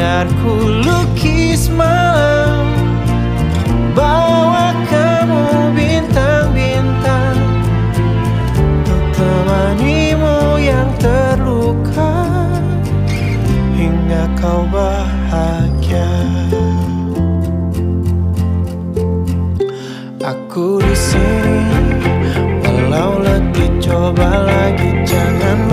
Biar ku lukis malam. Bawa kamu bintang-bintang. Untuk temanimu yang terluka. Hingga kau bahagia. Aku di sini Walau letih coba lagi. Jangan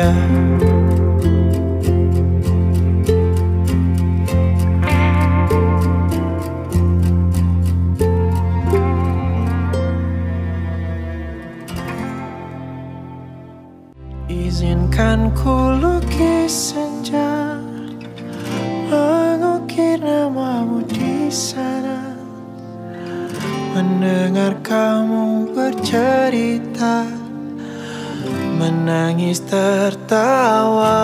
Izinkan ku lukis senja Mengukir namamu di sana. Mendengar kamu bercerita Menangis tertawa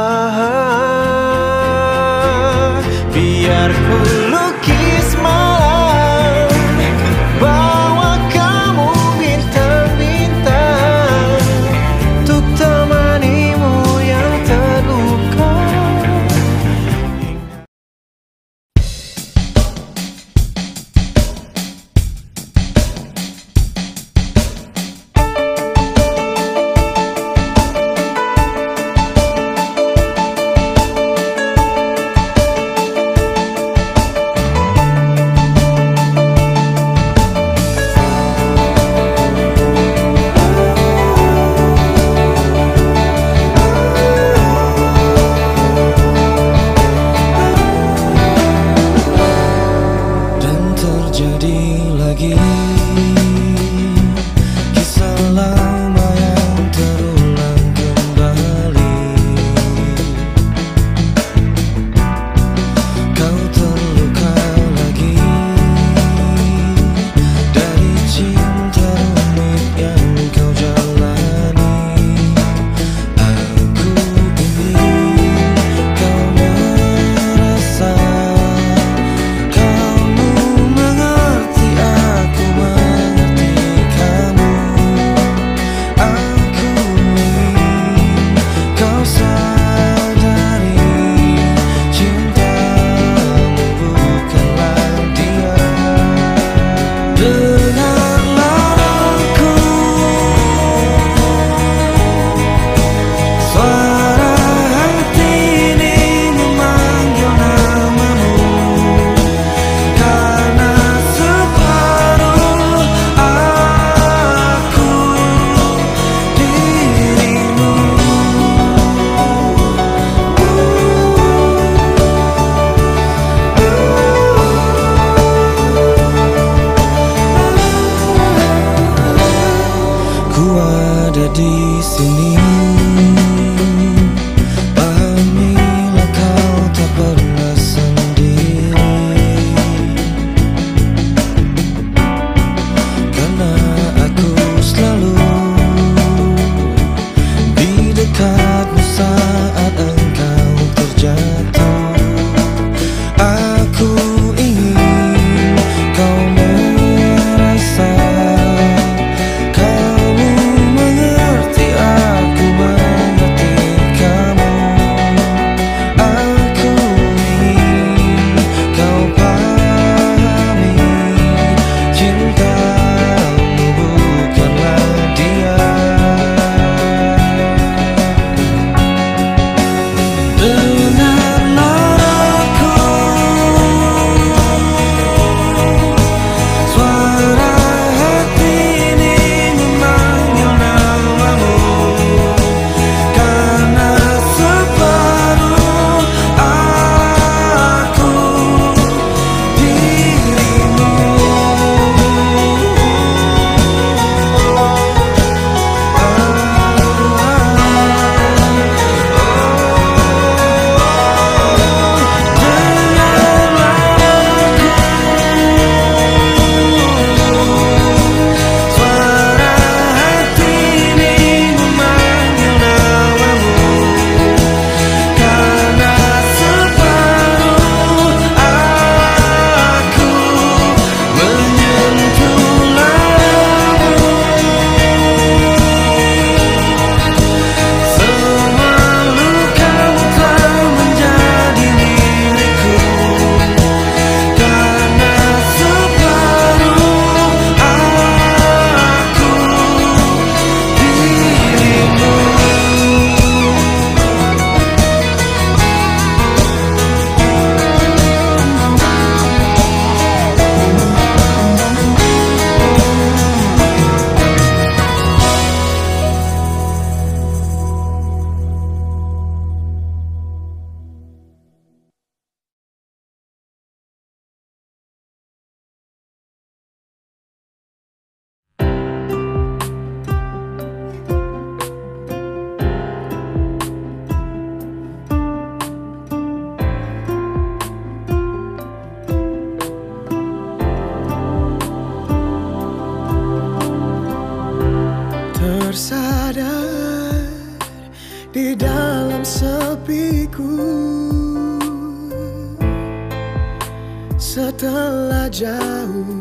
tan la Jaú.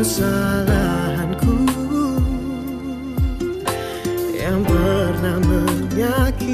Kesalahanku yang pernah menyakitimu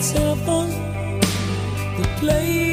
telephone, the place.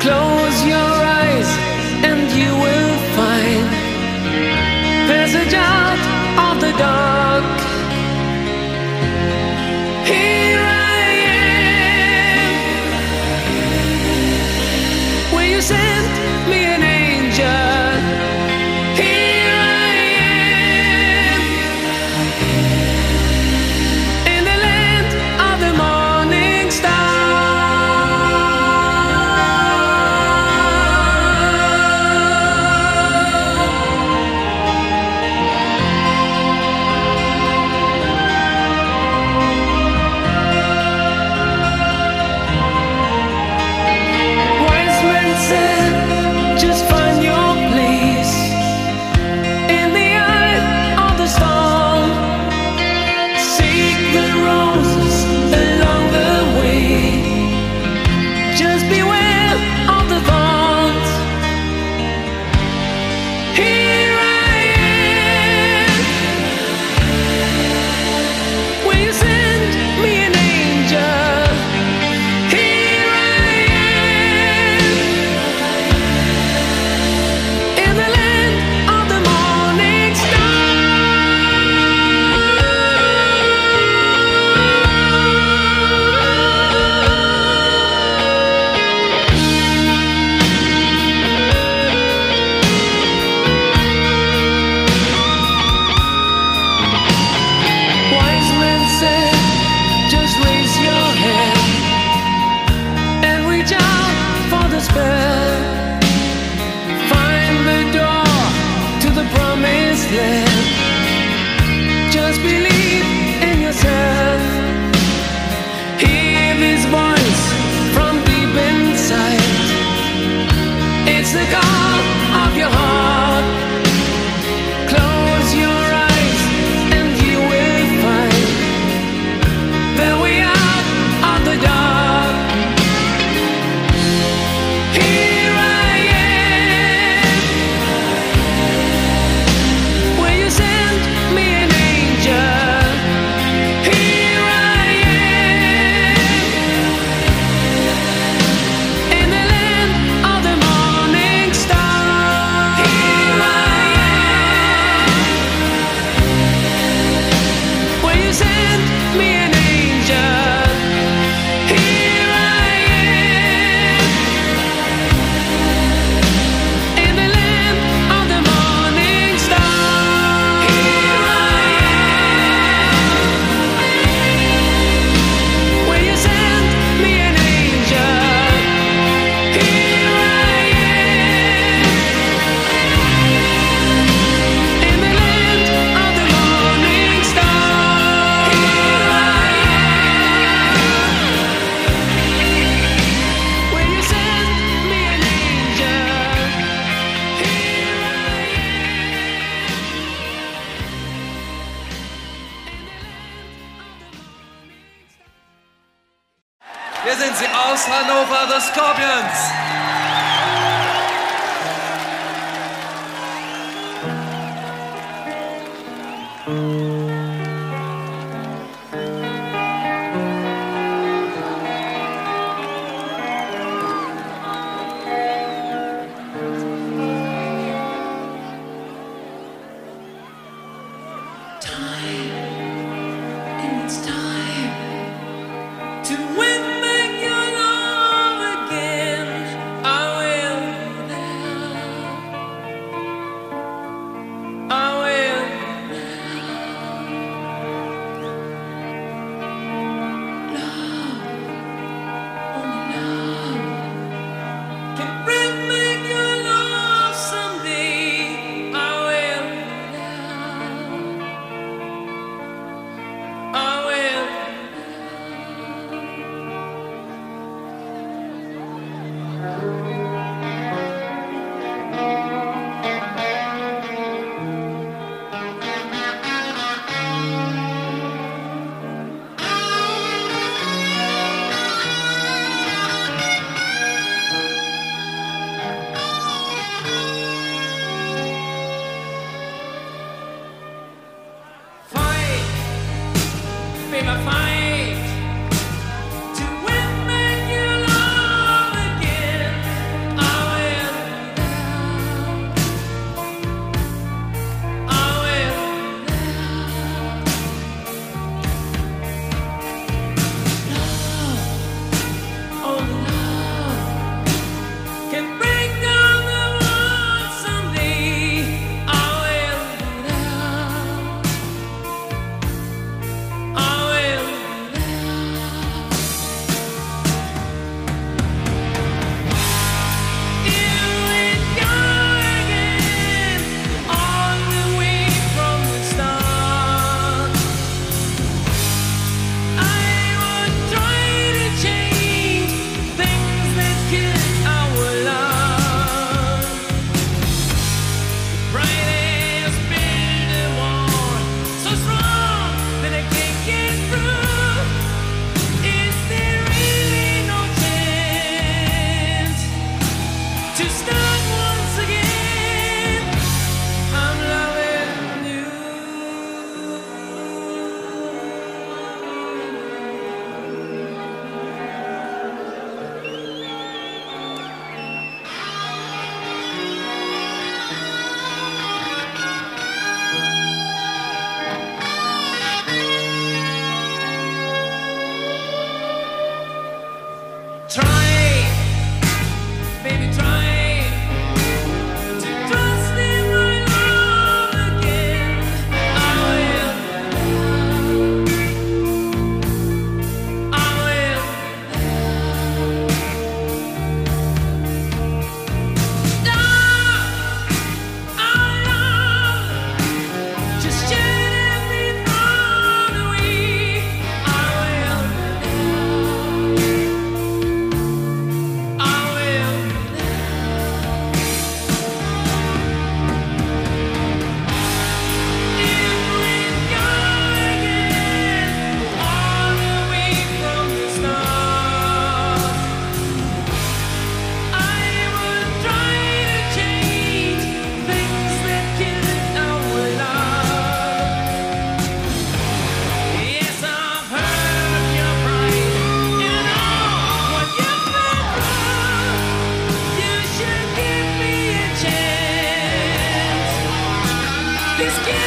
Close your eyes and you will find passage out of the dark. this game.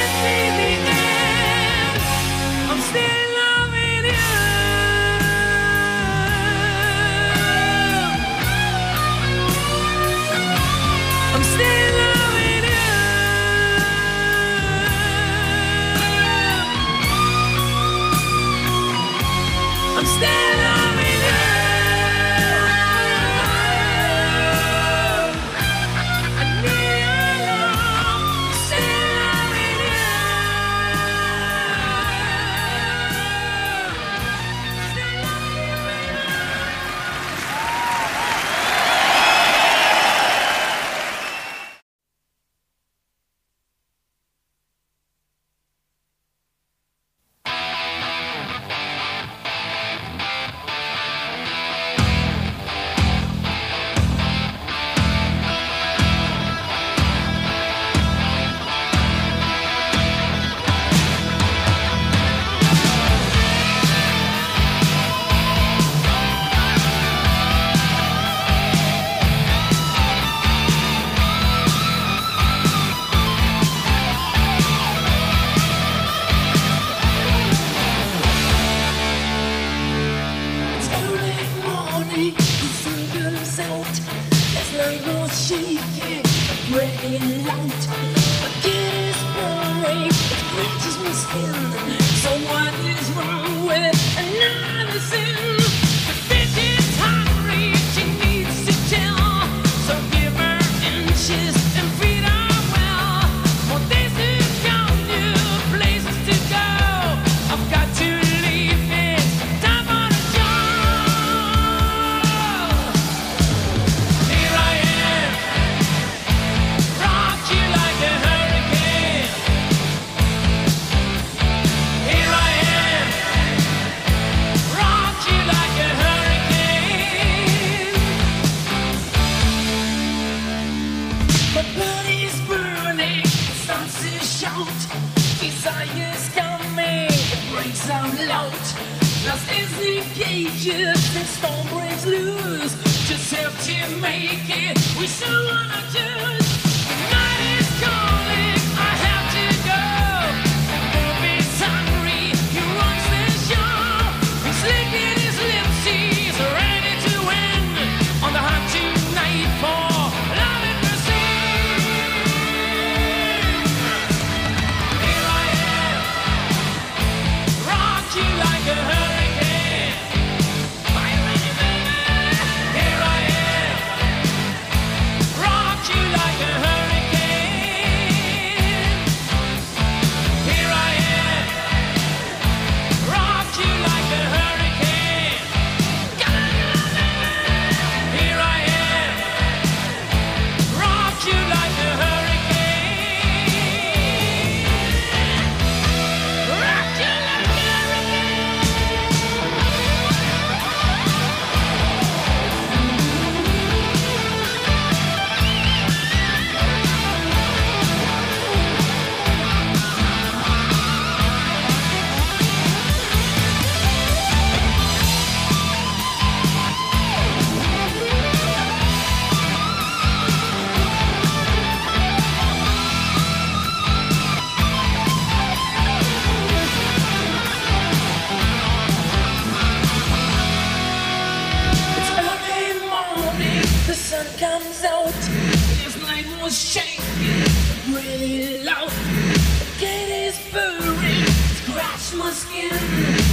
really. The cat is furry, scratch my skin.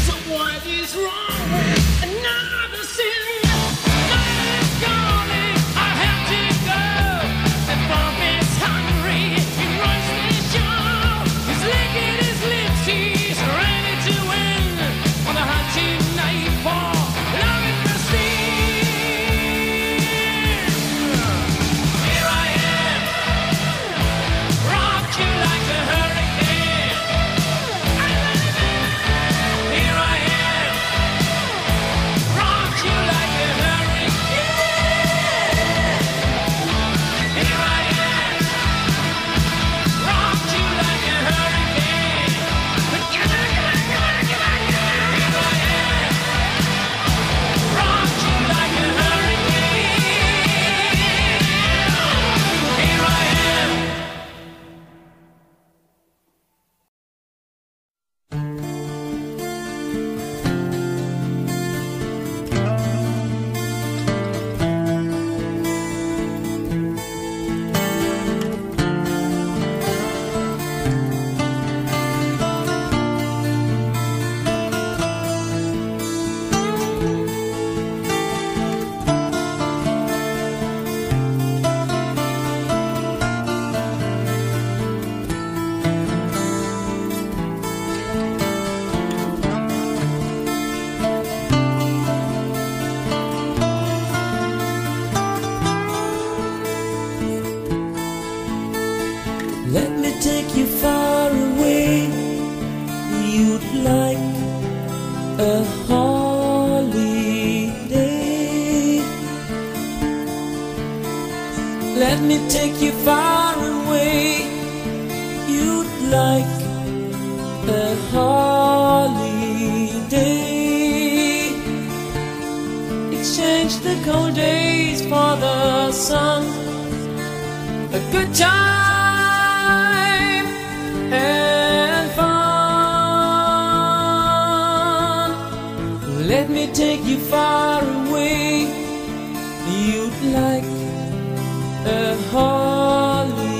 Someone is wrong. Let me take you far away. You'd like a holiday.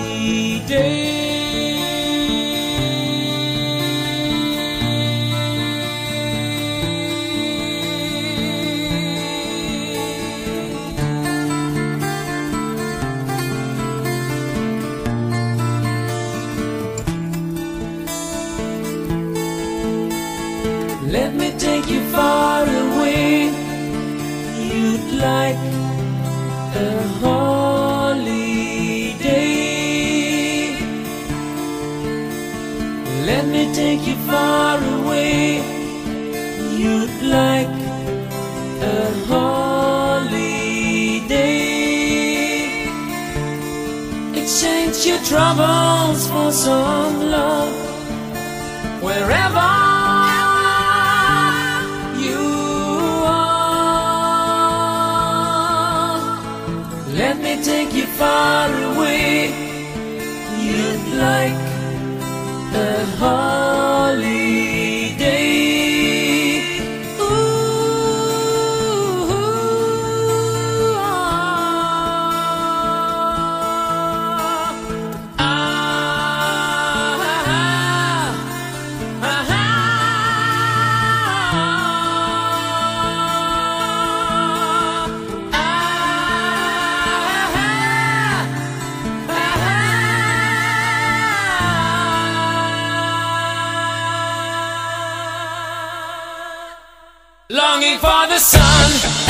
like a holiday. Let me take you far away. You'd like a holiday. Exchange your troubles for some love. far for the sun.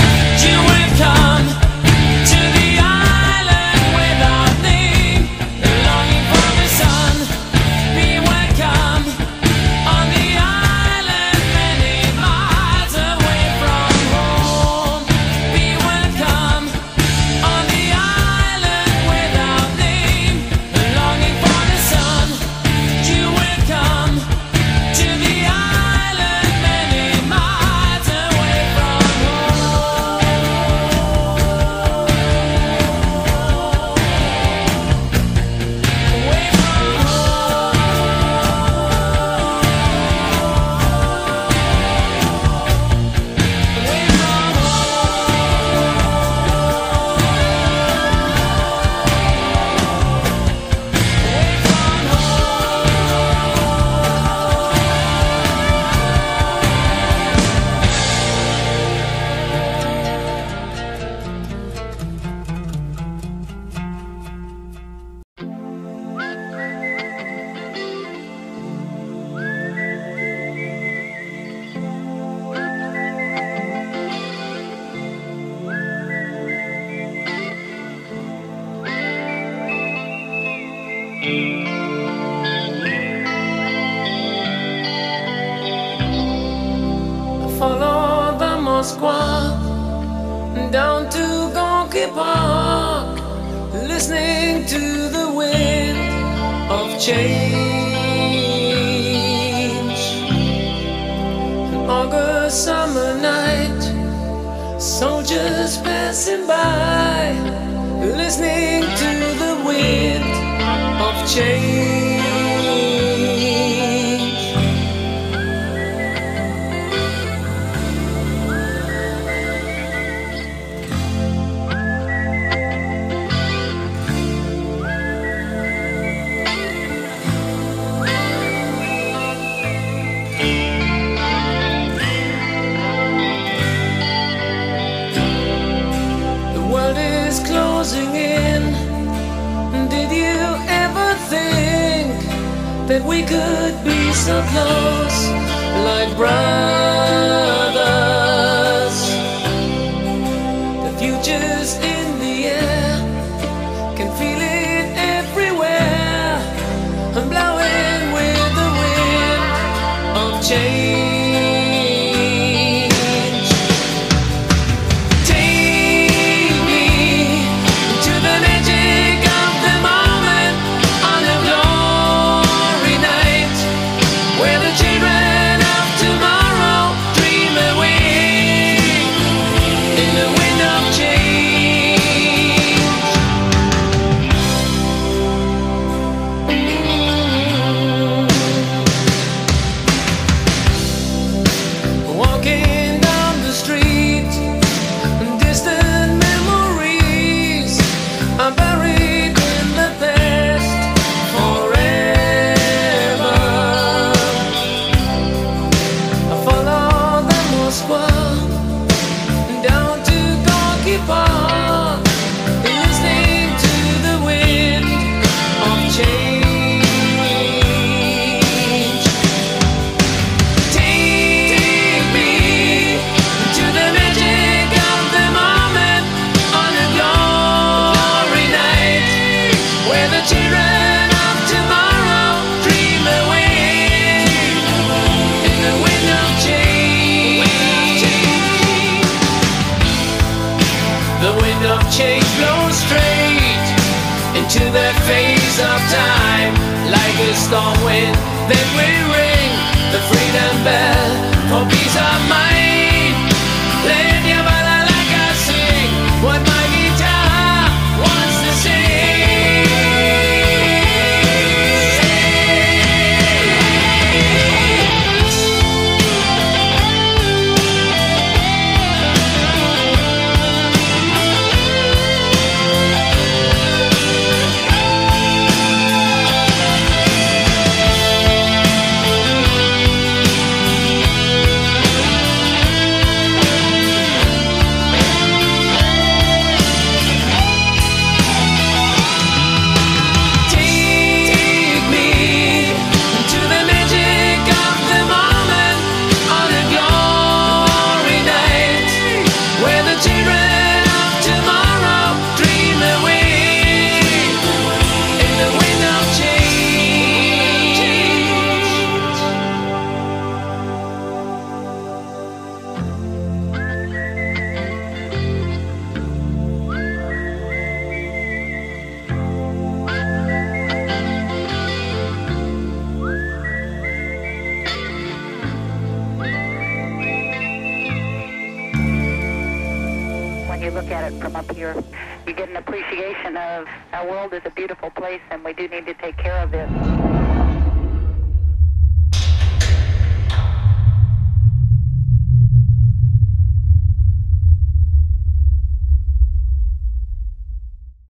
Of time. Like a storm wind, then we